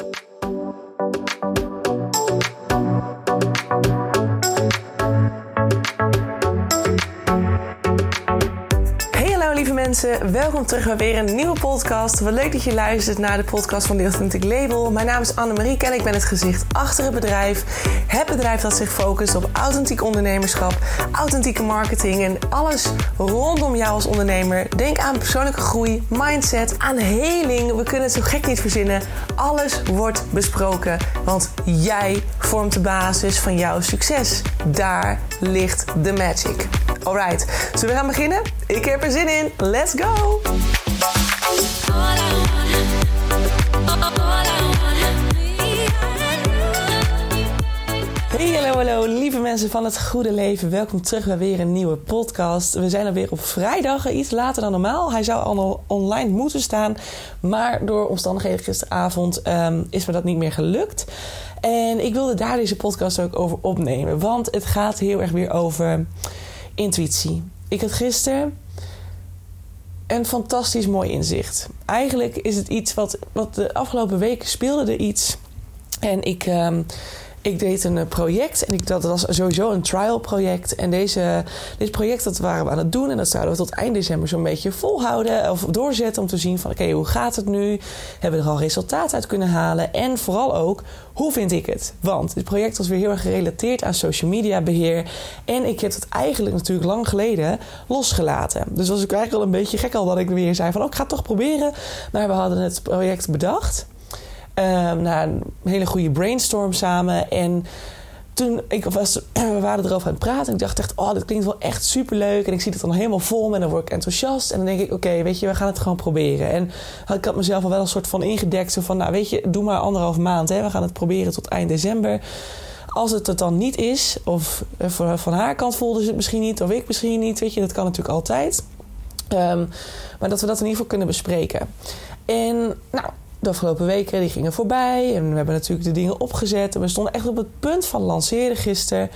You. Welkom terug bij weer een nieuwe podcast. Wat leuk dat je luistert naar de podcast van The Authentic Label. Mijn naam is Annemarie en ik ben het gezicht achter het bedrijf. Het bedrijf dat zich focust op authentiek ondernemerschap, authentieke marketing en alles rondom jou als ondernemer. Denk aan persoonlijke groei, mindset, aan heling. We kunnen het zo gek niet verzinnen. Alles wordt besproken, want jij vormt de basis van jouw succes. Daar ligt de magic. Alright, zullen we gaan beginnen? Ik heb er zin in. Let's go! Hey, hallo, hallo, lieve mensen van het goede leven. Welkom terug bij weer een nieuwe podcast. We zijn er weer op vrijdag, iets later dan normaal. Hij zou al online moeten staan, maar door omstandigheden gisteravond um, is me dat niet meer gelukt. En ik wilde daar deze podcast ook over opnemen, want het gaat heel erg weer over intuïtie. Ik had gisteren een fantastisch mooi inzicht. Eigenlijk is het iets wat, wat de afgelopen weken speelde er iets. En ik, um, ik deed een project en ik, dat was sowieso een trial project. En deze, dit project dat waren we aan het doen en dat zouden we tot eind december zo'n beetje volhouden of doorzetten om te zien van oké, hoe gaat het nu? Hebben we er al resultaat uit kunnen halen? En vooral ook, hoe vind ik het? Want dit project was weer heel erg gerelateerd aan social media beheer. En ik heb het eigenlijk natuurlijk lang geleden losgelaten. Dus was ik eigenlijk al een beetje gek al dat ik weer zei van oh, ik ga het toch proberen. Maar we hadden het project bedacht. Um, na een hele goede brainstorm samen. En toen ik was, we waren erover aan het praten. En ik dacht echt, oh, dit klinkt wel echt superleuk. En ik zie het dan helemaal vol me en dan word ik enthousiast. En dan denk ik, oké, weet je, we gaan het gewoon proberen. En ik had mezelf al wel een soort van ingedekt. Zo van, nou weet je, doe maar anderhalf maand. Hè. We gaan het proberen tot eind december. Als het het dan niet is, of van haar kant voelde ze het misschien niet, of ik misschien niet, weet je, dat kan natuurlijk altijd. Um, maar dat we dat in ieder geval kunnen bespreken. En nou, de afgelopen weken die gingen voorbij. En we hebben natuurlijk de dingen opgezet. En we stonden echt op het punt van lanceren gisteren.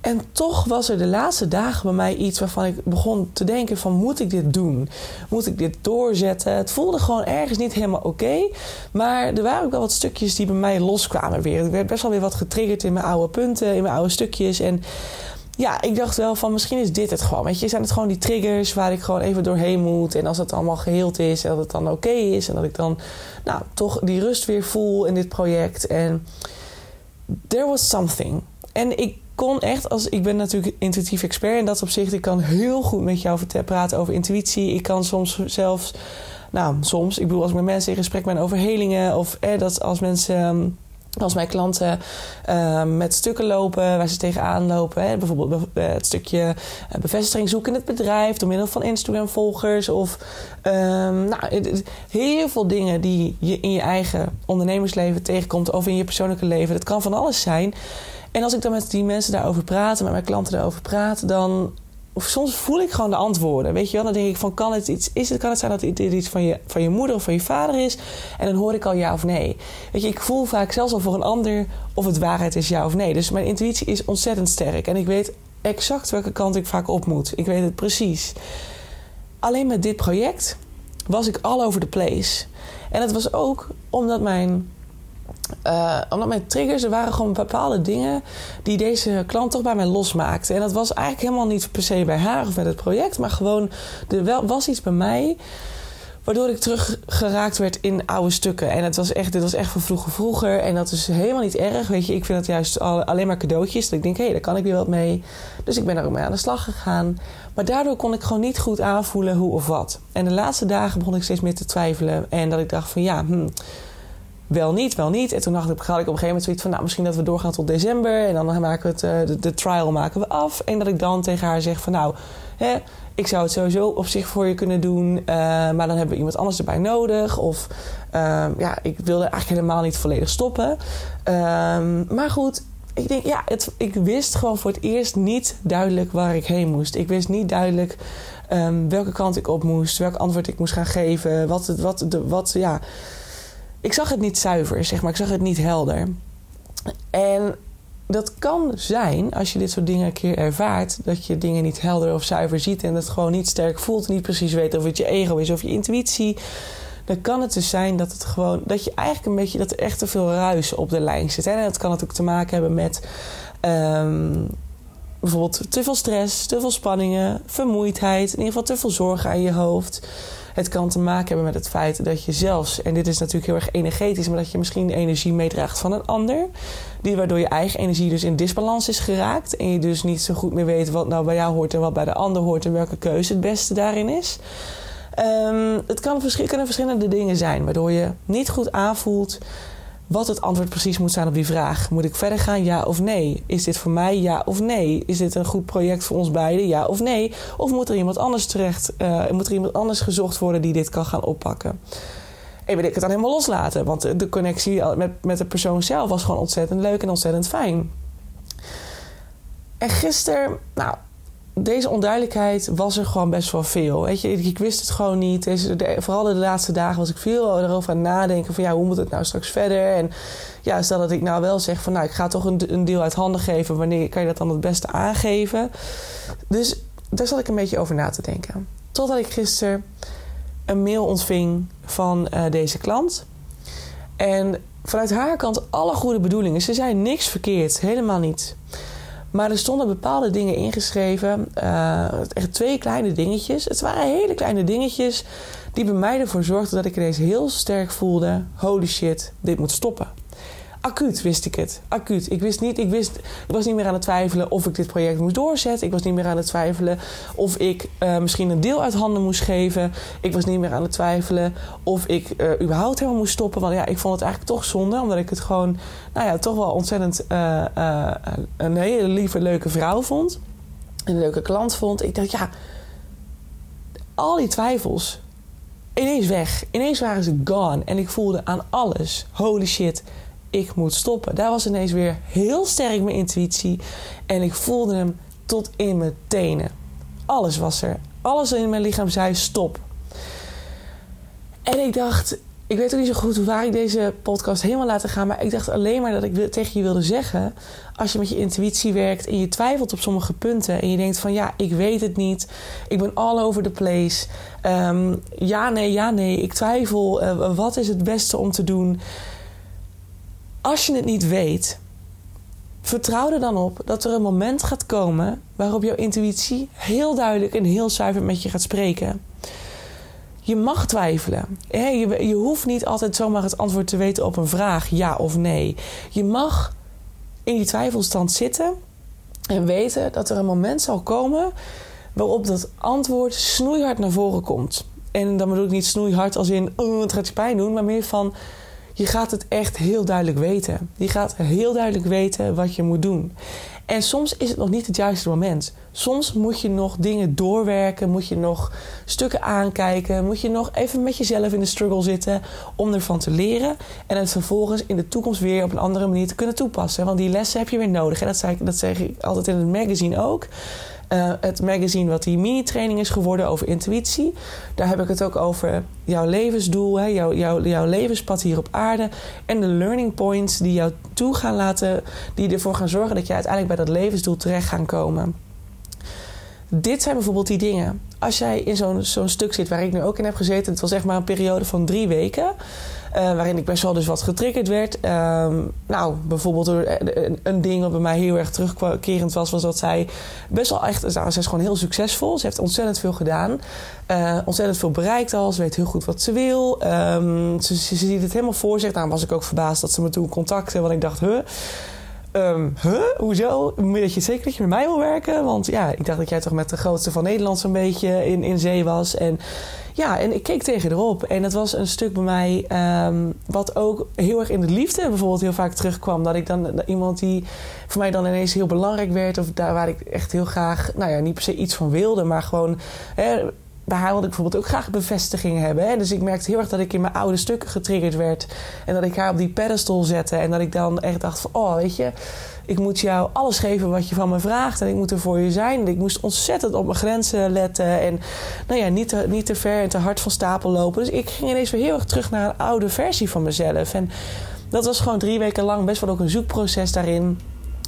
En toch was er de laatste dagen bij mij iets waarvan ik begon te denken van... moet ik dit doen? Moet ik dit doorzetten? Het voelde gewoon ergens niet helemaal oké. Maar er waren ook wel wat stukjes die bij mij loskwamen weer. Ik werd best wel weer wat getriggerd in mijn oude punten, in mijn oude stukjes. En ja, ik dacht wel van misschien is dit het gewoon. Weet je, zijn het gewoon die triggers waar ik gewoon even doorheen moet. En als het allemaal geheeld is en dat het dan oké is. En dat ik dan nou, toch die rust weer voel in dit project. En there was something. En ik kon echt, als ik ben natuurlijk intuïtief expert in dat opzicht. Ik kan heel goed met jou praten over intuïtie. Ik kan soms zelfs, nou soms, ik bedoel als ik met mensen in gesprek ben over helingen. Of eh, dat als mensen... Ehm, als mijn klanten uh, met stukken lopen waar ze tegenaan lopen, hè, bijvoorbeeld het stukje eh, bevestiging zoeken in het bedrijf door middel van Instagram-volgers of um, nou, heel veel dingen die je in je eigen ondernemersleven tegenkomt of in je persoonlijke leven. Dat kan van alles zijn. En als ik dan met die mensen daarover praat, met mijn klanten daarover praat, dan of soms voel ik gewoon de antwoorden. Weet je wel? Dan denk ik van, kan het iets, is het, kan het zijn dat het iets van je, van je moeder of van je vader is? En dan hoor ik al ja of nee. Weet je, ik voel vaak zelfs al voor een ander of het waarheid is ja of nee. Dus mijn intuïtie is ontzettend sterk. En ik weet exact welke kant ik vaak op moet. Ik weet het precies. Alleen met dit project was ik all over the place. En het was ook omdat mijn uh, omdat mijn triggers, er waren gewoon bepaalde dingen die deze klant toch bij mij losmaakte. En dat was eigenlijk helemaal niet per se bij haar of met het project, maar gewoon er was iets bij mij waardoor ik teruggeraakt werd in oude stukken. En het was echt, dit was echt van vroeger vroeger. En dat is helemaal niet erg. Weet je, ik vind het juist alleen maar cadeautjes. Dat ik denk, hé, hey, daar kan ik weer wat mee. Dus ik ben er ook mee aan de slag gegaan. Maar daardoor kon ik gewoon niet goed aanvoelen hoe of wat. En de laatste dagen begon ik steeds meer te twijfelen. En dat ik dacht van ja, hm, wel niet, wel niet. En toen dacht ik, had ik op een gegeven moment zoiets van... nou, misschien dat we doorgaan tot december... en dan maken we het, uh, de, de, trial maken we af. En dat ik dan tegen haar zeg van... nou, hè, ik zou het sowieso op zich voor je kunnen doen... Uh, maar dan hebben we iemand anders erbij nodig. Of uh, ja, ik wilde eigenlijk helemaal niet volledig stoppen. Ehm, maar goed, ik denk, ja, het, ik wist gewoon voor het eerst niet duidelijk waar ik heen moest. Ik wist niet duidelijk um, welke kant ik op moest... welk antwoord ik moest gaan geven. Wat, wat, de, wat ja ik zag het niet zuiver, zeg maar. Ik zag het niet helder. En dat kan zijn, als je dit soort dingen een keer ervaart, dat je dingen niet helder of zuiver ziet en het gewoon niet sterk voelt, niet precies weet of het je ego is of je intuïtie. dan kan het dus zijn dat het gewoon dat je eigenlijk een beetje dat er echt te veel ruis op de lijn zit. En dat kan natuurlijk te maken hebben met ehm, bijvoorbeeld te veel stress, te veel spanningen, vermoeidheid, in ieder geval te veel zorgen aan je hoofd. Het kan te maken hebben met het feit dat je zelfs, en dit is natuurlijk heel erg energetisch, maar dat je misschien energie meedraagt van een ander. Die waardoor je eigen energie dus in disbalans is geraakt. En je dus niet zo goed meer weet wat nou bij jou hoort en wat bij de ander hoort en welke keuze het beste daarin is. Um, het kan kunnen verschillende dingen zijn, waardoor je niet goed aanvoelt wat het antwoord precies moet zijn op die vraag. Moet ik verder gaan, ja of nee? Is dit voor mij, ja of nee? Is dit een goed project voor ons beiden, ja of nee? Of moet er iemand anders terecht, uh, moet er iemand anders gezocht worden die dit kan gaan oppakken? En wil ik het dan helemaal loslaten, want de connectie met, met de persoon zelf was gewoon ontzettend leuk en ontzettend fijn. En gisteren, nou, deze onduidelijkheid was er gewoon best wel veel. Weet je, ik wist het gewoon niet. Vooral de laatste dagen was ik veel erover aan nadenken van ja, hoe moet het nou straks verder? En ja, stel dat ik nou wel zeg van nou, ik ga toch een, een deel uit handen geven. Wanneer kan je dat dan het beste aangeven? Dus daar zat ik een beetje over na te denken. Totdat ik gisteren een mail ontving van uh, deze klant. En vanuit haar kant alle goede bedoelingen. Ze zei niks verkeerd, helemaal niet. Maar er stonden bepaalde dingen ingeschreven. Uh, echt twee kleine dingetjes. Het waren hele kleine dingetjes die bij mij ervoor zorgden dat ik ineens heel sterk voelde: holy shit, dit moet stoppen. Acuut wist ik het. Acuut. Ik wist niet, ik wist, ik was niet meer aan het twijfelen of ik dit project moest doorzetten. Ik was niet meer aan het twijfelen of ik uh, misschien een deel uit handen moest geven. Ik was niet meer aan het twijfelen of ik uh, überhaupt helemaal moest stoppen. Want ja, ik vond het eigenlijk toch zonde, omdat ik het gewoon, nou ja, toch wel ontzettend uh, een hele lieve, leuke vrouw vond. Een leuke klant vond. Ik dacht, ja, al die twijfels, ineens weg. Ineens waren ze gone. En ik voelde aan alles, holy shit ik moet stoppen. Daar was ineens weer heel sterk mijn intuïtie. En ik voelde hem tot in mijn tenen. Alles was er. Alles in mijn lichaam zei stop. En ik dacht, ik weet ook niet zo goed hoe waar ik deze podcast helemaal laten gaan. Maar ik dacht alleen maar dat ik tegen je wilde zeggen. Als je met je intuïtie werkt en je twijfelt op sommige punten. En je denkt van ja, ik weet het niet. Ik ben all over the place. Ehm, ja, nee, ja, nee. Ik twijfel. Uh, wat is het beste om te doen? Als je het niet weet, vertrouw er dan op dat er een moment gaat komen waarop jouw intuïtie heel duidelijk en heel zuiver met je gaat spreken. Je mag twijfelen. Je, hoeft niet altijd zomaar het antwoord te weten op een vraag, ja of nee. Je mag in die twijfelstand zitten en weten dat er een moment zal komen waarop dat antwoord snoeihard naar voren komt. En dan bedoel ik niet snoeihard als in, oh, het gaat je pijn doen, maar meer van, je gaat het echt heel duidelijk weten. Je gaat heel duidelijk weten wat je moet doen. En soms is het nog niet het juiste moment. Soms moet je nog dingen doorwerken, moet je nog stukken aankijken, moet je nog even met jezelf in de struggle zitten om ervan te leren en het vervolgens in de toekomst weer op een andere manier te kunnen toepassen. Want die lessen heb je weer nodig. En dat zeg, dat zeg ik altijd in het magazine ook. Uh, het magazine wat die mini-training is geworden over intuïtie. Daar heb ik het ook over jouw levensdoel, hè, jouw, jouw, jouw levenspad hier op aarde. En de learning points die jou toe gaan laten, die ervoor gaan zorgen dat je uiteindelijk bij dat levensdoel terecht gaan komen. Dit zijn bijvoorbeeld die dingen. Als jij in zo'n zo'n stuk zit waar ik nu ook in heb gezeten, het was echt maar een periode van drie weken. Uh, waarin ik best wel dus wat getriggerd werd. Uh, nou, bijvoorbeeld een, een, ding wat bij mij heel erg terugkerend was, was dat zij best wel echt. Nou, ze is gewoon heel succesvol. Ze heeft ontzettend veel gedaan. Uh, ontzettend veel bereikt al. Ze weet heel goed wat ze wil. Ze, ze, ziet het helemaal voor zich. Daarom was ik ook verbaasd dat ze me toen contacten. Want ik dacht, huh? Um, huh? Hoezo? Dat je zeker dat je met mij wil werken? Want ja, ik dacht dat jij toch met de grootste van Nederland zo'n beetje in, in zee was. En ja, en ik keek tegen erop. En het was een stuk bij mij um, wat ook heel erg in de liefde bijvoorbeeld heel vaak terugkwam. Dat ik dan iemand die voor mij dan ineens heel belangrijk werd. Of daar waar ik echt heel graag, nou ja, niet per se iets van wilde. Maar gewoon... Hè, bij haar wilde ik bijvoorbeeld ook graag bevestiging hebben. Hè? Dus ik merkte heel erg dat ik in mijn oude stukken getriggerd werd. En dat ik haar op die pedestal zette. En dat ik dan echt dacht van, oh, weet je... Ik moet jou alles geven wat je van me vraagt. En ik moet er voor je zijn. En ik moest ontzettend op mijn grenzen letten. En nou ja, niet te, niet te ver en te hard van stapel lopen. Dus ik ging ineens weer heel erg terug naar een oude versie van mezelf. En dat was gewoon drie weken lang best wel ook een zoekproces daarin.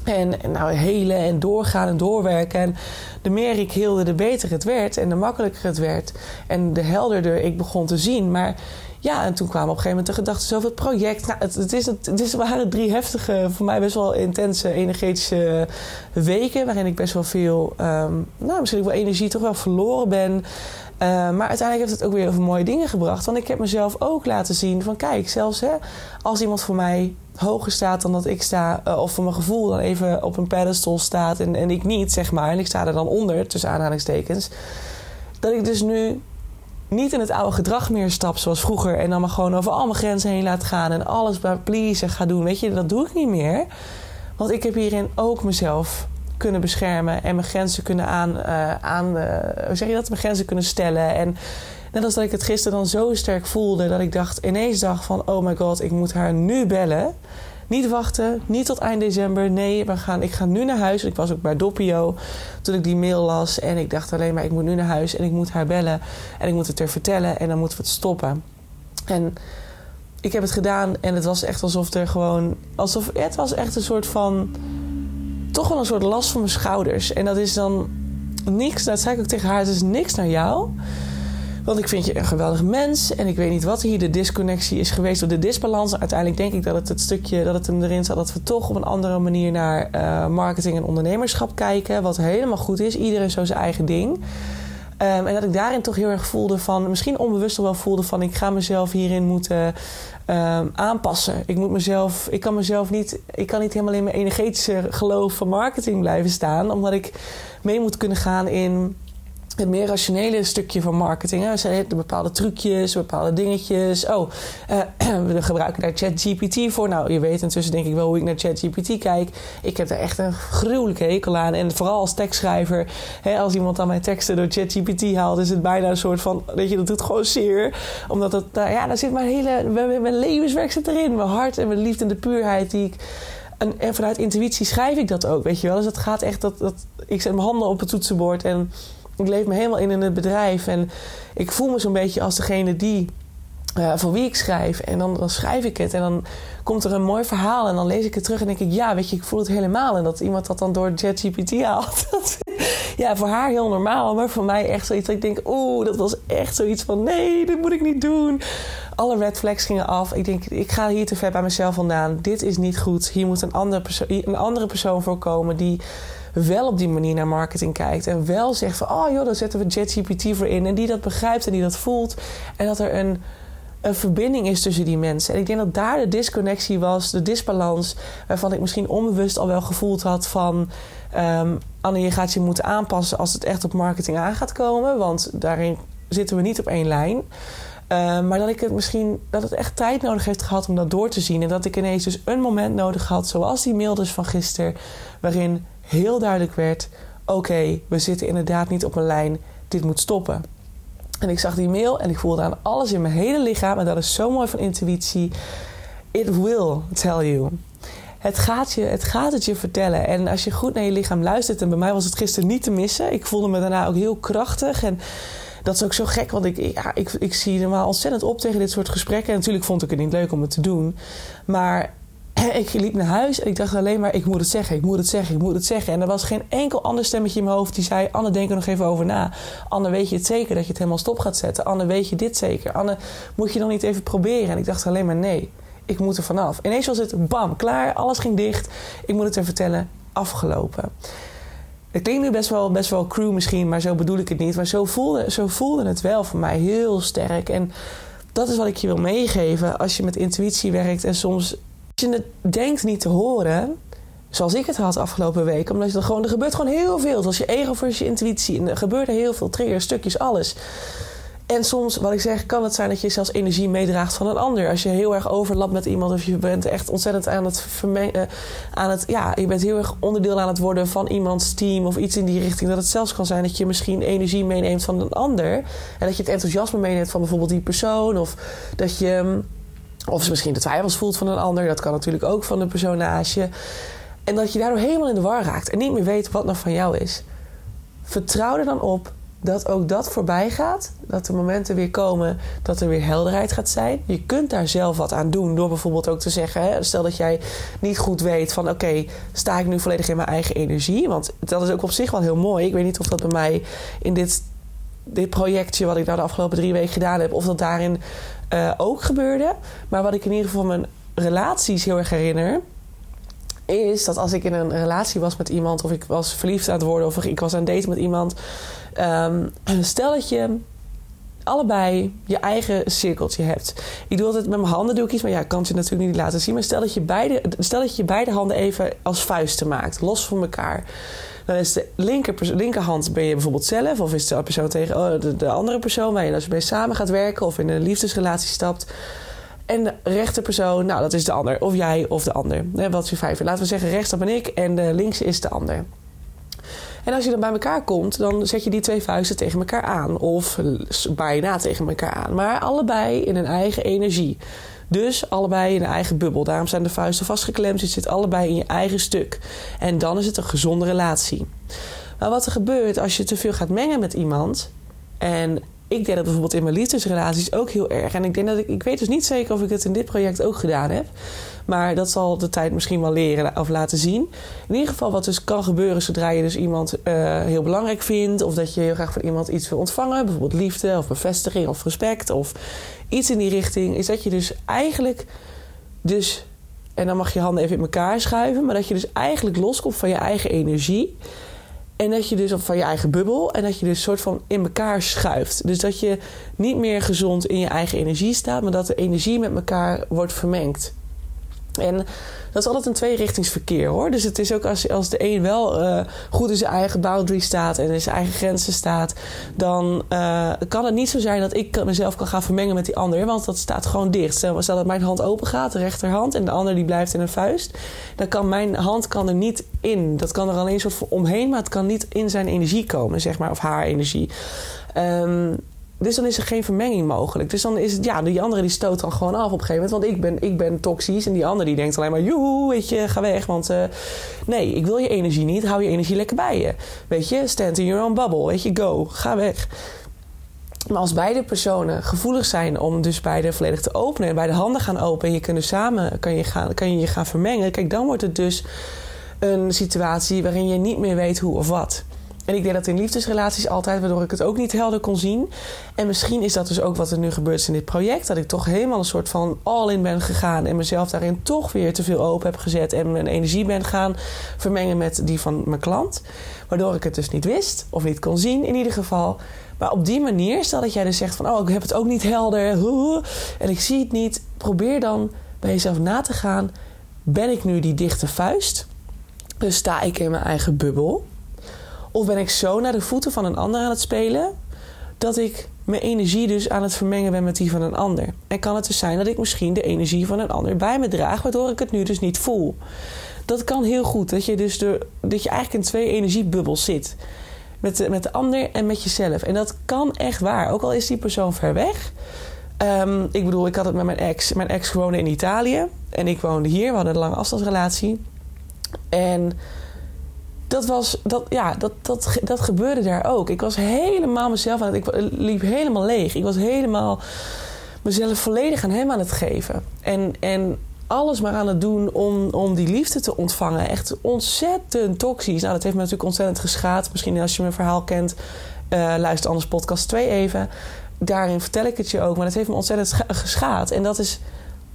En nou, helen en doorgaan en doorwerken. En de meer ik heelde, de beter het werd. En de makkelijker het werd. En de helderder ik begon te zien. Maar ja, en toen kwamen op een gegeven moment de gedachten over het project. Nou, het, is, het, het waren drie heftige, voor mij best wel intense, energetische weken. Waarin ik best wel veel, ehm, nou, misschien wel energie toch wel verloren ben. Uh, maar uiteindelijk heeft het ook weer over mooie dingen gebracht. Want ik heb mezelf ook laten zien van kijk, zelfs hè, als iemand voor mij hoger staat dan dat ik sta, uh, of voor mijn gevoel dan even op een pedestal staat en, en ik niet, zeg maar, en ik sta er dan onder, tussen aanhalingstekens, dat ik dus nu niet in het oude gedrag meer stap zoals vroeger en dan maar gewoon over al mijn grenzen heen laat gaan en alles bij please ga doen. Weet je, dat doe ik niet meer. Want ik heb hierin ook mezelf kunnen beschermen en mijn grenzen kunnen aan, uh, aan uh, hoe zeg je dat? Mijn grenzen kunnen stellen. En net als dat ik het gisteren dan zo sterk voelde dat ik dacht, ineens dacht van, oh my god, ik moet haar nu bellen. Niet wachten, niet tot eind december. Nee, we gaan, ik ga nu naar huis. Ik was ook bij Doppio toen ik die mail las. En ik dacht alleen maar, ik moet nu naar huis en ik moet haar bellen. En ik moet het er vertellen en dan moeten we het stoppen. En ik heb het gedaan en het was echt alsof er gewoon... Alsof, het was echt een soort van... Toch wel een soort last van mijn schouders. En dat is dan niks, dat zei ik ook tegen haar, het is niks naar jou. Want ik vind je een geweldig mens. En ik weet niet wat hier de disconnectie is geweest. Of de disbalans. Uiteindelijk denk ik dat het het stukje dat het hem erin zat. Dat we toch op een andere manier naar uh, marketing en ondernemerschap kijken. Wat helemaal goed is. Iedereen zo zijn eigen ding. Um, en dat ik daarin toch heel erg voelde van, misschien onbewust wel voelde van, ik ga mezelf hierin moeten um, aanpassen. Ik moet mezelf, ik kan mezelf niet, ik kan niet helemaal in mijn energetische geloof van marketing blijven staan, omdat ik mee moet kunnen gaan in het meer rationele stukje van marketing. Hè. Ze bepaalde trucjes, bepaalde dingetjes. Oh, uh, we gebruiken daar ChatGPT voor. Nou, je weet intussen denk ik wel hoe ik naar ChatGPT kijk. Ik heb er echt een gruwelijke hekel aan. En vooral als tekstschrijver, hè, als iemand dan mijn teksten door ChatGPT haalt, is het bijna een soort van, weet je, dat doet gewoon zeer. Omdat het, nou ja, daar zit mijn hele, mijn levenswerk zit erin. Mijn hart en mijn liefde en de puurheid die ik en, en, vanuit intuïtie schrijf ik dat ook, weet je wel. Dus het gaat echt dat, dat ik zet mijn handen op het toetsenbord en ik leef me helemaal in in het bedrijf. En ik voel me zo'n beetje als degene die. Uh, voor wie ik schrijf. En dan, dan schrijf ik het. En dan komt er een mooi verhaal. En dan lees ik het terug. En denk ik, ja, weet je, ik voel het helemaal. En dat iemand dat dan door ChatGPT haalt. ja, voor haar heel normaal. Maar voor mij echt zoiets dat ik denk, oeh, dat was echt zoiets van, nee, dit moet ik niet doen. Alle red flags gingen af. Ik denk, ik ga hier te ver bij mezelf vandaan. Dit is niet goed. Hier moet een andere, perso een andere persoon voor komen die wel op die manier naar marketing kijkt. En wel zegt van, oh joh, daar zetten we ChatGPT voor in. En die dat begrijpt en die dat voelt. En dat er een, een verbinding is tussen die mensen. En ik denk dat daar de disconnectie was, de disbalans. Waarvan ik misschien onbewust al wel gevoeld had van... Um, Anne, je gaat je moeten aanpassen als het echt op marketing aan gaat komen. Want daarin zitten we niet op één lijn. Uh, maar dat ik het misschien dat het echt tijd nodig heeft gehad om dat door te zien. En dat ik ineens dus een moment nodig had, zoals die mail dus van gisteren, waarin heel duidelijk werd: oké, we zitten inderdaad niet op een lijn, dit moet stoppen. En ik zag die mail en ik voelde aan alles in mijn hele lichaam, en dat is zo mooi van intuïtie. It will tell you. Het gaat, je, het gaat het je vertellen. En als je goed naar je lichaam luistert, en bij mij was het gisteren niet te missen. Ik voelde me daarna ook heel krachtig. En dat is ook zo gek, want ik, ja, ik, ik zie normaal ontzettend op tegen dit soort gesprekken. En natuurlijk vond ik het niet leuk om het te doen. Maar ik liep naar huis en ik dacht alleen maar: ik moet het zeggen, ik moet het zeggen, ik moet het zeggen. En er was geen enkel ander stemmetje in mijn hoofd die zei: Anne, denk er nog even over na. Anne, weet je het zeker dat je het helemaal stop gaat zetten? Anne, weet je dit zeker? Anne, moet je dan niet even proberen? En ik dacht alleen maar: nee, ik moet er vanaf. Ineens was het bam, klaar, alles ging dicht. Ik moet het er vertellen, afgelopen. Het klinkt nu best wel, best wel crew misschien, maar zo bedoel ik het niet. Maar zo voelde, zo voelde het wel voor mij heel sterk. En dat is wat ik je wil meegeven als je met intuïtie werkt en soms je het denkt niet te horen, zoals ik het had afgelopen week, omdat je er gewoon, er gebeurt gewoon heel veel. Zoals je ego versus je intuïtie. Er gebeurt er heel veel, triggers, stukjes, alles. En soms, wat ik zeg, kan het zijn dat je zelfs energie meedraagt van een ander. Als je heel erg overlapt met iemand of je bent echt ontzettend aan het vermengen. Eh, aan het, ja, je bent heel erg onderdeel aan het worden van iemands team of iets in die richting. Dat het zelfs kan zijn dat je misschien energie meeneemt van een ander. En dat je het enthousiasme meeneemt van bijvoorbeeld die persoon. Of dat je of ze misschien de twijfels voelt van een ander. Dat kan natuurlijk ook van naast je. En dat je daardoor helemaal in de war raakt en niet meer weet wat nog van jou is. Vertrouw er dan op dat ook dat voorbij gaat. Dat de momenten weer komen dat er weer helderheid gaat zijn. Je kunt daar zelf wat aan doen door bijvoorbeeld ook te zeggen: hè, stel dat jij niet goed weet van oké, sta ik nu volledig in mijn eigen energie? Want dat is ook op zich wel heel mooi. Ik weet niet of dat bij mij in dit, dit projectje wat ik nou de afgelopen drie weken gedaan heb, of dat daarin eh, ook gebeurde. Maar wat ik in ieder geval mijn relaties heel erg herinner. Is dat als ik in een relatie was met iemand, of ik was verliefd aan het worden, of ik was aan het met iemand. Um, stel dat je allebei je eigen cirkeltje hebt. Ik doe altijd met mijn handen doe ik iets, maar ja, ik kan het je natuurlijk niet laten zien. Maar stel dat je beide, stel dat je beide handen even als vuisten maakt, los van elkaar. Dan is de linker, linkerhand ben je bijvoorbeeld zelf, of is de persoon tegen oh, de, andere persoon waar je dus mee samen gaat werken of in een liefdesrelatie stapt. En de rechterpersoon, nou, dat is de ander. Of jij of de ander. Wat je vijver? Laten we zeggen, rechts ben ik en de links is de ander. En als je dan bij elkaar komt, dan zet je die twee vuisten tegen elkaar aan. Of bijna tegen elkaar aan. Maar allebei in een eigen energie. Dus allebei in een eigen bubbel. Daarom zijn de vuisten vastgeklemd. Je zit allebei in je eigen stuk. En dan is het een gezonde relatie. Maar wat er gebeurt als je te veel gaat mengen met iemand. En ik deed dat bijvoorbeeld in mijn liefdesrelaties ook heel erg. En ik denk dat ik, ik weet dus niet zeker of ik het in dit project ook gedaan heb. Maar dat zal de tijd misschien wel leren of laten zien. In ieder geval, wat dus kan gebeuren zodra je dus iemand uh, heel belangrijk vindt. Of dat je heel graag van iemand iets wil ontvangen. Bijvoorbeeld liefde of bevestiging of respect. Of iets in die richting. Is dat je dus eigenlijk dus. En dan mag je handen even in elkaar schuiven. Maar dat je dus eigenlijk loskomt van je eigen energie. En dat je dus van je eigen bubbel. En dat je dus soort van in elkaar schuift. Dus dat je niet meer gezond in je eigen energie staat. Maar dat de energie met elkaar wordt vermengd. En dat is altijd een tweerichtingsverkeer hoor. Dus het is ook als, als de een wel uh, goed in zijn eigen boundary staat en in zijn eigen grenzen staat, dan uh, kan het niet zo zijn dat ik mezelf kan gaan vermengen met die ander. Want dat staat gewoon dicht. Stel, dat mijn hand open gaat, de rechterhand, en de ander die blijft in een vuist. Dan kan mijn hand kan er niet in. Dat kan er alleen een soort van omheen, maar het kan niet in zijn energie komen, zeg maar, of haar energie. Um, dus dan is er geen vermenging mogelijk. Dus dan is het, ja, die andere die stoot dan gewoon af op een gegeven moment. Want ik ben, ik ben toxisch en die andere die denkt alleen maar, joehoe, weet je, ga weg. Want uh, nee, ik wil je energie niet. Hou je energie lekker bij je. Weet je, stand in your own bubble. Weet je, go, ga weg. Maar als beide personen gevoelig zijn om dus beide volledig te openen en beide handen gaan open en je dus samen kan je, gaan, kan je je gaan vermengen, kijk, dan wordt het dus een situatie waarin je niet meer weet hoe of wat. En ik deed dat in liefdesrelaties altijd, waardoor ik het ook niet helder kon zien. En misschien is dat dus ook wat er nu gebeurt in dit project. Dat ik toch helemaal een soort van all-in ben gegaan. En mezelf daarin toch weer te veel open heb gezet. En mijn energie ben gaan vermengen met die van mijn klant. Waardoor ik het dus niet wist of niet kon zien in ieder geval. Maar op die manier, stel dat jij dus zegt van... oh, ik heb het ook niet helder en ik zie het niet. Probeer dan bij jezelf na te gaan. Ben ik nu die dichte vuist? Dus sta ik in mijn eigen bubbel? Of ben ik zo naar de voeten van een ander aan het spelen dat ik mijn energie dus aan het vermengen ben met die van een ander. En kan het dus zijn dat ik misschien de energie van een ander bij me draag, waardoor ik het nu dus niet voel. Dat kan heel goed, dat je dus de, dat je eigenlijk in twee energiebubbels zit. Met de, met de ander en met jezelf. En dat kan echt waar, ook al is die persoon ver weg. Um, ik bedoel, ik had het met mijn ex. Mijn ex woonde in Italië en ik woonde hier. We hadden een lange afstandsrelatie. En dat, was, dat, ja, dat, dat, dat gebeurde daar ook. Ik was helemaal mezelf aan het... Ik liep helemaal leeg. Ik was helemaal mezelf volledig aan hem aan het geven. En, en alles maar aan het doen om, om die liefde te ontvangen. Echt ontzettend toxisch. Nou, dat heeft me natuurlijk ontzettend geschaad. Misschien als je mijn verhaal kent, uh, luister anders podcast 2 even. Daarin vertel ik het je ook. Maar dat heeft me ontzettend geschaad. En dat is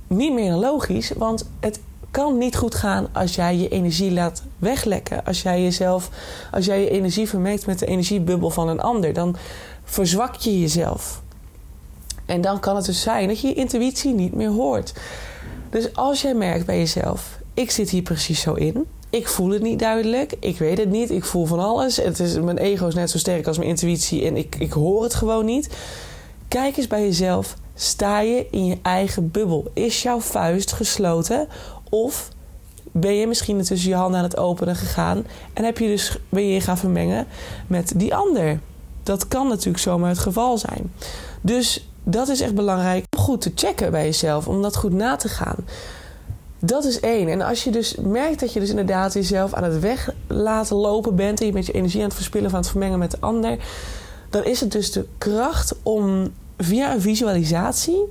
niet meer logisch, want het kan niet goed gaan als jij je energie laat weglekken. Als jij jezelf, als jij je energie vermengt met de energiebubbel van een ander, dan verzwak je jezelf. En dan kan het dus zijn dat je je intuïtie niet meer hoort. Dus als jij merkt bij jezelf, ik zit hier precies zo in. Ik voel het niet duidelijk. Ik weet het niet. Ik voel van alles. Het is, mijn ego is net zo sterk als mijn intuïtie en ik, ik hoor het gewoon niet. Kijk eens bij jezelf. Sta je in je eigen bubbel? Is jouw vuist gesloten of ben je misschien tussen je handen aan het openen gegaan en heb je dus, ben je je gaan vermengen met die ander. Dat kan natuurlijk zomaar het geval zijn. Dus dat is echt belangrijk om goed te checken bij jezelf, om dat goed na te gaan. Dat is één. En als je dus merkt dat je dus inderdaad jezelf aan het weg laten lopen bent en je met je energie aan het verspillen van het vermengen met de ander, dan is het dus de kracht om via een visualisatie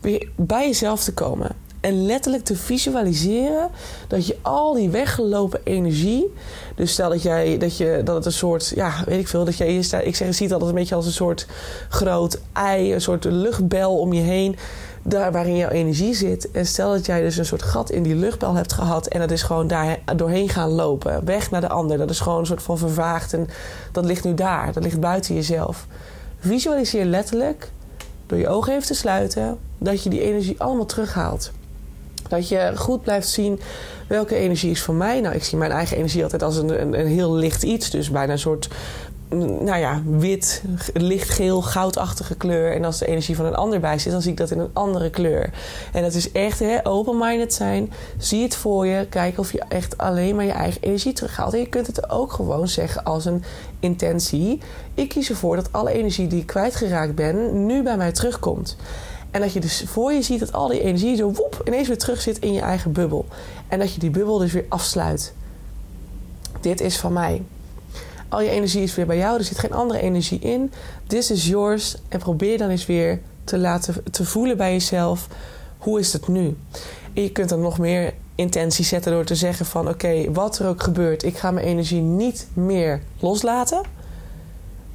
weer bij jezelf te komen. En letterlijk te visualiseren dat je al die weggelopen energie. Dus stel dat jij dat je dat het een soort, ja, weet ik veel, dat jij staat. Ik zeg, je ziet altijd een beetje als een soort groot ei, een soort luchtbel om je heen daar waarin jouw energie zit. En stel dat jij dus een soort gat in die luchtbel hebt gehad en dat is gewoon daar doorheen gaan lopen. Weg naar de ander. Dat is gewoon een soort van vervaagd en dat ligt nu daar. Dat ligt buiten jezelf. Visualiseer letterlijk, door je ogen even te sluiten, dat je die energie allemaal terughaalt. Dat je goed blijft zien welke energie is van mij. Nou, ik zie mijn eigen energie altijd als een, een, een heel licht iets. Dus bijna een soort nou ja, wit, lichtgeel, goudachtige kleur. En als de energie van een ander bij zit, dan zie ik dat in een andere kleur. En dat is echt open-minded zijn. Zie het voor je. Kijk of je echt alleen maar je eigen energie terughaalt. En je kunt het ook gewoon zeggen als een intentie. Ik kies ervoor dat alle energie die ik kwijtgeraakt ben, nu bij mij terugkomt. En dat je dus voor je ziet dat al die energie zo woep ineens weer terug zit in je eigen bubbel. En dat je die bubbel dus weer afsluit. Dit is van mij. Al je energie is weer bij jou. Er zit geen andere energie in. This is yours. En probeer dan eens weer te laten te voelen bij jezelf. Hoe is het nu? En je kunt dan nog meer intentie zetten door te zeggen van oké, wat er ook gebeurt, ik ga mijn energie niet meer loslaten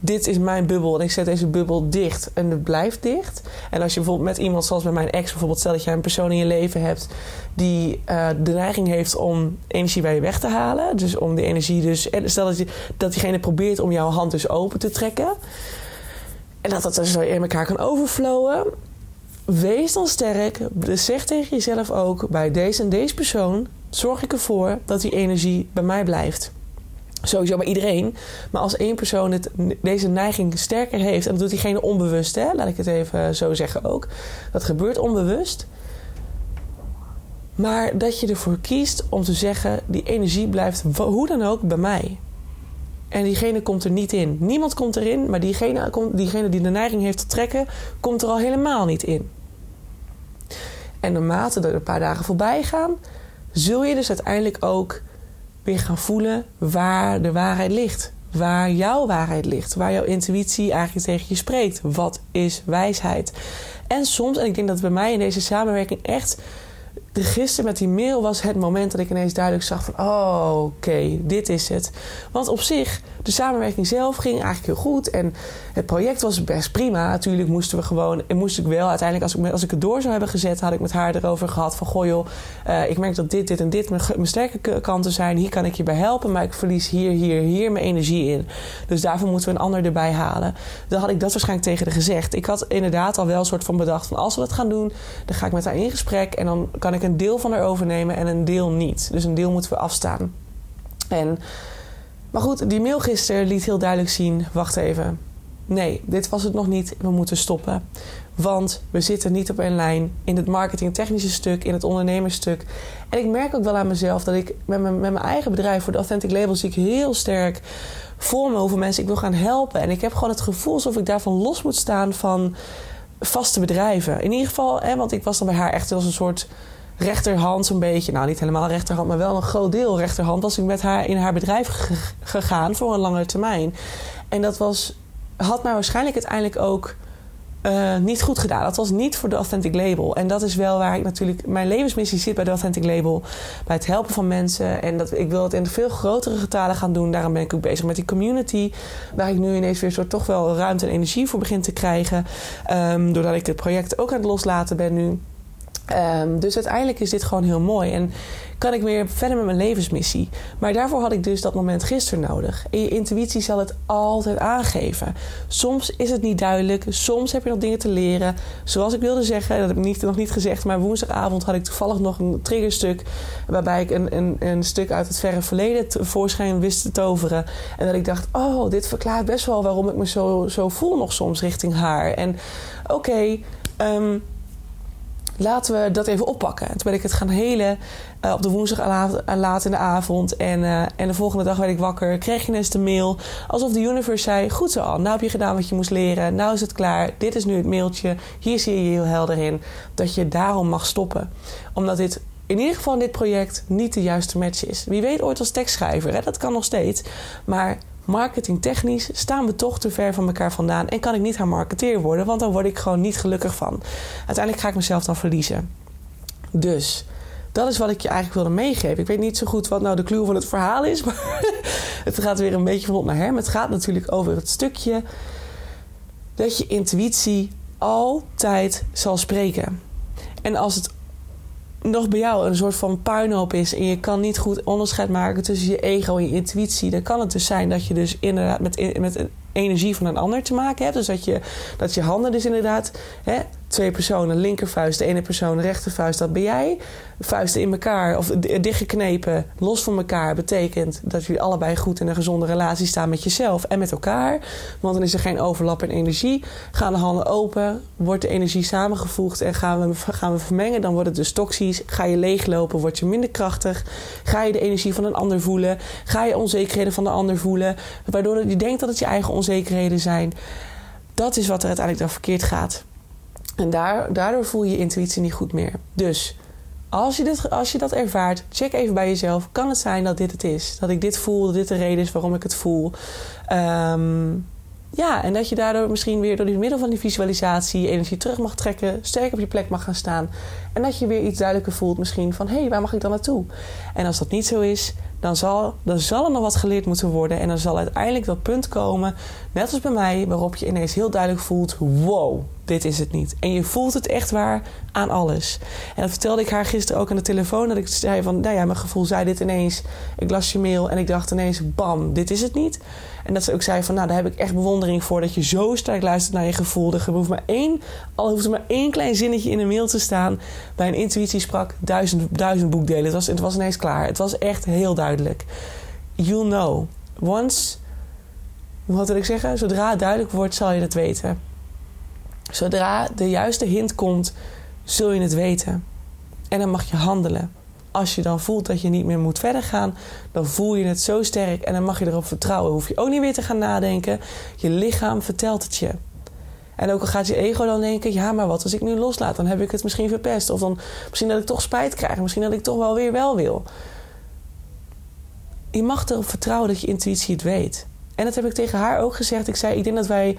dit is mijn bubbel en ik zet deze bubbel dicht en het blijft dicht. En als je bijvoorbeeld met iemand zoals bij mijn ex, bijvoorbeeld stel dat jij een persoon in je leven hebt die uh, de neiging heeft om energie bij je weg te halen. Dus om die energie dus. Stel dat, je, dat diegene probeert om jouw hand dus open te trekken. En dat dat dus in elkaar kan overflowen. Wees dan sterk. Zeg tegen jezelf ook: bij deze en deze persoon zorg ik ervoor dat die energie bij mij blijft sowieso bij iedereen. Maar als één persoon het, deze neiging sterker heeft, en dat doet diegene onbewust, hè, laat ik het even zo zeggen ook. Dat gebeurt onbewust. Maar dat je ervoor kiest om te zeggen: die energie blijft hoe dan ook bij mij. En diegene komt er niet in. Niemand komt erin, maar diegene, diegene die de neiging heeft te trekken, komt er al helemaal niet in. En naarmate er een paar dagen voorbij gaan, zul je dus uiteindelijk ook weer gaan voelen waar de waarheid ligt. Waar jouw waarheid ligt. Waar jouw intuïtie eigenlijk tegen je spreekt. Wat is wijsheid? En soms, en ik denk dat bij mij in deze samenwerking echt de gisteren met die mail was het moment dat ik ineens duidelijk zag van... oh, oké, dit is het. Want op zich, de samenwerking zelf ging eigenlijk heel goed. En het project was best prima. Natuurlijk moesten we gewoon... en moest ik wel uiteindelijk, als ik, als ik het door zou hebben gezet... had ik met haar erover gehad van... goh joh, uh, ik merk dat dit, dit en dit mijn, mijn sterke kanten zijn. Hier kan ik je bij helpen. Maar ik verlies hier, hier, hier mijn energie in. Dus daarvoor moeten we een ander erbij halen. Dan had ik dat waarschijnlijk tegen haar gezegd. Ik had inderdaad al wel een soort van bedacht van... als we dat gaan doen, dan ga ik met haar in gesprek... en dan kan ik een deel van haar overnemen en een deel niet. Dus een deel moeten we afstaan. En, maar goed, die mail gisteren liet heel duidelijk zien: wacht even. Nee, dit was het nog niet. We moeten stoppen. Want we zitten niet op een lijn in het marketingtechnische stuk, in het ondernemersstuk. En ik merk ook wel aan mezelf dat ik met mijn, met mijn eigen bedrijf voor de Authentic Label zie ik heel sterk voor me hoeveel mensen ik wil gaan helpen. En ik heb gewoon het gevoel alsof ik daarvan los moet staan van vaste bedrijven. In ieder geval, hè, want ik was dan bij haar echt als een soort rechterhand zo'n beetje, nou niet helemaal rechterhand, maar wel een groot deel rechterhand, was ik met haar in haar bedrijf gegaan voor een langere termijn. En dat was, had mij waarschijnlijk uiteindelijk ook uh, niet goed gedaan. Dat was niet voor de Authentic Label. En dat is wel waar ik natuurlijk. Mijn levensmissie zit bij de Authentic Label. Bij het helpen van mensen. En dat, ik wil het in veel grotere getalen gaan doen. Daarom ben ik ook bezig met die community. Waar ik nu ineens weer soort toch wel ruimte en energie voor begin te krijgen. Um, doordat ik het project ook aan het loslaten ben nu. Um, dus uiteindelijk is dit gewoon heel mooi. En kan ik weer verder met mijn levensmissie. Maar daarvoor had ik dus dat moment gisteren nodig. En je intuïtie zal het altijd aangeven. Soms is het niet duidelijk. Soms heb je nog dingen te leren. Zoals ik wilde zeggen, dat heb ik niet, nog niet gezegd. Maar woensdagavond had ik toevallig nog een triggerstuk. Waarbij ik een, een, een stuk uit het verre verleden tevoorschijn wist te toveren. En dat ik dacht, oh, dit verklaart best wel waarom ik me zo, zo voel nog soms richting haar. En oké, okay, um, laten we dat even oppakken. toen ben ik het gaan helen uh, op de woensdag laat in de avond. En, uh, en de volgende dag werd ik wakker. Kreeg je ineens de mail. Alsof de universe zei: Goed zo, al. Nou heb je gedaan wat je moest leren. Nou is het klaar. Dit is nu het mailtje. Hier zie je heel helder in dat je daarom mag stoppen. Omdat dit in ieder geval in dit project niet de juiste match is. Wie weet ooit als tekstschrijver, hè? dat kan nog steeds. Maar marketingtechnisch staan we toch te ver van elkaar vandaan en kan ik niet haar marketeer worden, want dan word ik gewoon niet gelukkig van. Uiteindelijk ga ik mezelf dan verliezen. Dus dat is wat ik je eigenlijk wilde meegeven. Ik weet niet zo goed wat nou de clue van het verhaal is, maar het gaat weer een beetje van op naar hem. Het gaat natuurlijk over het stukje dat je intuïtie altijd zal spreken. En als het nog bij jou een soort van puinhoop is en je kan niet goed onderscheid maken tussen je ego en je intuïtie, dan kan het dus zijn dat je dus inderdaad met, met energie van een ander te maken hebt. Dus dat je, dat je handen dus inderdaad hè, twee personen, linkervuist, de ene persoon, rechtervuist, dat ben jij. Vuisten in elkaar of dichtgeknepen, los van elkaar, betekent dat jullie allebei goed in een gezonde relatie staan met jezelf en met elkaar. Want dan is er geen overlap in energie. Gaan de handen open, wordt de energie samengevoegd en gaan we, gaan we vermengen, dan wordt het dus toxisch. Ga je leeglopen, word je minder krachtig. Ga je de energie van een ander voelen, ga je onzekerheden van de ander voelen, waardoor je denkt dat het je eigen onzekerheden zijn. Dat is wat er uiteindelijk dan verkeerd gaat. En daar, daardoor voel je je intuïtie niet goed meer. Dus als je, dit, als je dat ervaart, check even bij jezelf. Kan het zijn dat dit het is? Dat ik dit voel, dat dit de reden is waarom ik het voel? Um, ja, en dat je daardoor misschien weer door die middel van die visualisatie je energie terug mag trekken, sterk op je plek mag gaan staan. En dat je weer iets duidelijker voelt, misschien van hé, hey, waar mag ik dan naartoe? En als dat niet zo is, dan zal, dan zal er nog wat geleerd moeten worden. En dan zal uiteindelijk dat punt komen, net als bij mij, waarop je ineens heel duidelijk voelt: wow, dit is het niet. En je voelt het echt waar aan alles. En dat vertelde ik haar gisteren ook aan de telefoon. Dat ik zei van, nou ja, mijn gevoel zei dit ineens. Ik las je mail en ik dacht ineens, bam, dit is het niet. En dat ze ook zei van, nou, daar heb ik echt bewondering voor... dat je zo sterk luistert naar je gevoel. Er hoeft maar één, al hoeft er maar één klein zinnetje in een mail te staan... bij een intuïtie sprak duizend, duizend boekdelen. Het was, het was ineens klaar. Het was echt heel duidelijk. You'll know. Once, wat wil ik zeggen? Zodra het duidelijk wordt, zal je het weten. Zodra de juiste hint komt, zul je het weten. En dan mag je handelen. Als je dan voelt dat je niet meer moet verder gaan, dan voel je het zo sterk en dan mag je erop vertrouwen. Hoef je ook niet weer te gaan nadenken. Je lichaam vertelt het je. En ook al gaat je ego dan denken: ja, maar wat als ik nu loslaat? Dan heb ik het misschien verpest. Of dan misschien dat ik toch spijt krijg. Misschien dat ik toch wel weer wel wil. Je mag erop vertrouwen dat je intuïtie het weet. En dat heb ik tegen haar ook gezegd. Ik zei: Ik denk dat wij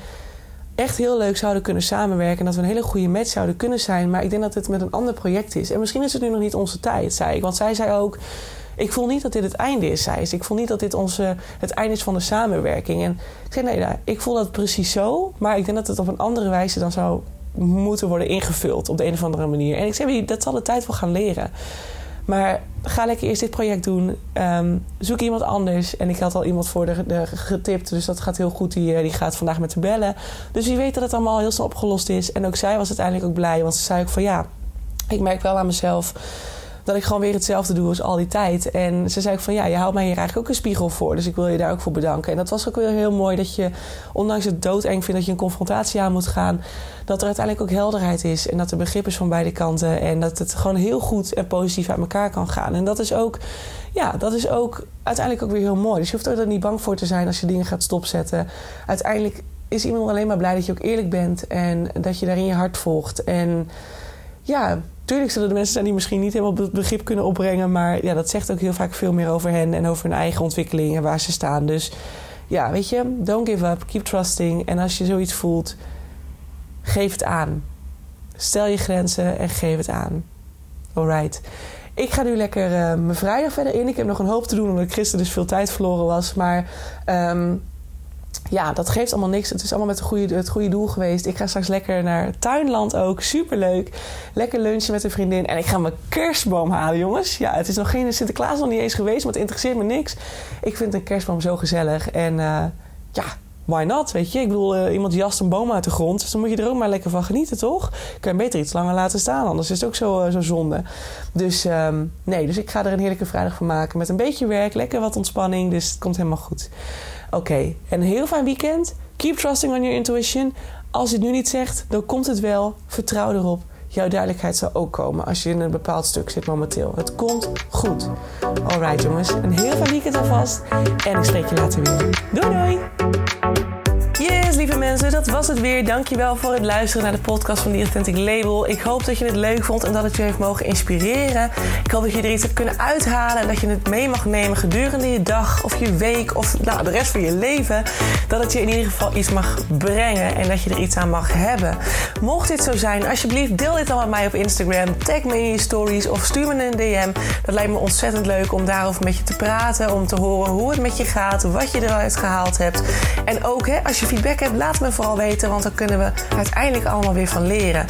echt heel leuk zouden kunnen samenwerken. En dat we een hele goede match zouden kunnen zijn. Maar ik denk dat het met een ander project is. En misschien is het nu nog niet onze tijd, zei ik. Want zij zei ook. Ik voel niet dat dit het einde is, zei ze. Ik voel niet dat dit onze, het einde is van de samenwerking. En ik zei, nee, ik voel dat precies zo. Maar ik denk dat het op een andere wijze dan zou moeten worden ingevuld. Op de een of andere manier. En ik zei, dat zal de tijd wel gaan leren. Maar ga lekker eerst dit project doen. Ehm, zoek iemand anders. En ik had al iemand voor de, de getipt. Dus dat gaat heel goed. Die, eh, die gaat vandaag met te bellen. Dus wie weet dat het allemaal heel snel opgelost is. En ook zij was uiteindelijk ook blij. Want ze zei ook van ja, ik merk wel aan mezelf dat ik gewoon weer hetzelfde doe als al die tijd. En ze zei ook van ja, je houdt mij hier eigenlijk ook een spiegel voor. Dus ik wil je daar ook voor bedanken. En dat was ook weer heel mooi dat je, ondanks het doodeng vindt dat je een confrontatie aan moet gaan, dat er uiteindelijk ook helderheid is. En dat er begrip is van beide kanten. En dat het gewoon heel goed en positief uit elkaar kan gaan. En dat is ook, ja, dat is ook uiteindelijk ook weer heel mooi. Dus je hoeft er niet bang voor te zijn als je dingen gaat stopzetten. Uiteindelijk is iemand alleen maar blij dat je ook eerlijk bent en dat je daarin je hart volgt. En ja, Tuurlijk zullen de mensen zijn die misschien niet helemaal begrip kunnen opbrengen. Maar ja, dat zegt ook heel vaak veel meer over hen en over hun eigen ontwikkeling en waar ze staan. Dus ja, weet je, don't give up, keep trusting. En als je zoiets voelt, geef het aan. Stel je grenzen en geef het aan. Alright. Ik ga nu lekker uh, mijn vrijdag verder in. Ik heb nog een hoop te doen omdat ik gisteren dus veel tijd verloren was. Maar um, ja, dat geeft allemaal niks. Het is allemaal met het goede, het goede doel geweest. Ik ga straks lekker naar Tuinland ook. Superleuk. Lekker lunchen met een vriendin. En ik ga mijn kerstboom halen, jongens. Ja, het is nog geen Sinterklaas nog niet eens geweest, maar het interesseert me niks. Ik vind een kerstboom zo gezellig. En uh, ja, why not? Weet je, ik bedoel, uh, iemand jast een boom uit de grond. Dus dan moet je er ook maar lekker van genieten, toch? Kan je beter iets langer laten staan, anders is het ook zo, uh, zo zonde. Dus um, nee, dus ik ga er een heerlijke vrijdag van maken. Met een beetje werk, lekker wat ontspanning. Dus het komt helemaal goed. Oké, en een heel fijn weekend. Keep trusting on your intuition. Als je het nu niet zegt, dan komt het wel. Vertrouw erop. Jouw duidelijkheid zal ook komen als je in een bepaald stuk zit momenteel. Het komt goed. Alright jongens, een heel fijn weekend alvast. En ik spreek je later weer. Doei doei! Lieve mensen, dat was het weer. Dankjewel voor het luisteren naar de podcast van The Authentic Label. Ik hoop dat je het leuk vond en dat het je heeft mogen inspireren. Ik hoop dat je er iets hebt kunnen uithalen en dat je het mee mag nemen gedurende je dag of je week of nou, de rest van je leven. Dat het je in ieder geval iets mag brengen en dat je er iets aan mag hebben. Mocht dit zo zijn, alsjeblieft deel dit dan met mij op Instagram. Tag me in je stories of stuur me een DM. Dat lijkt me ontzettend leuk om daarover met je te praten, om te horen hoe het met je gaat, wat je eruit gehaald hebt. En ook hè, als je feedback hebt, laat me vooral weten, want dan kunnen we uiteindelijk allemaal weer van leren.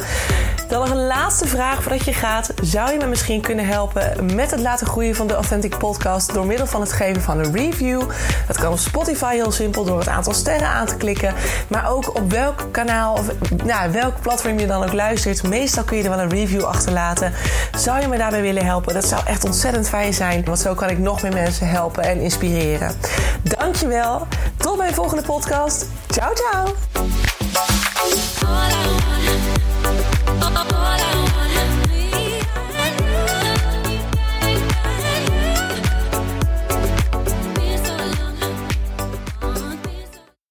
Dan nog een laatste vraag voordat je gaat. Zou je me misschien kunnen helpen met het laten groeien van de Authentic Podcast door middel van het geven van een review? Dat kan op Spotify heel simpel door het aantal sterren aan te klikken. Maar ook op welk kanaal of nou, welk platform je dan ook luistert. Meestal kun je er wel een review achterlaten. Zou je me daarbij willen helpen? Dat zou echt ontzettend fijn zijn. Want zo kan ik nog meer mensen helpen en inspireren. Dankjewel. Tot mijn volgende podcast. Ciao, ciao.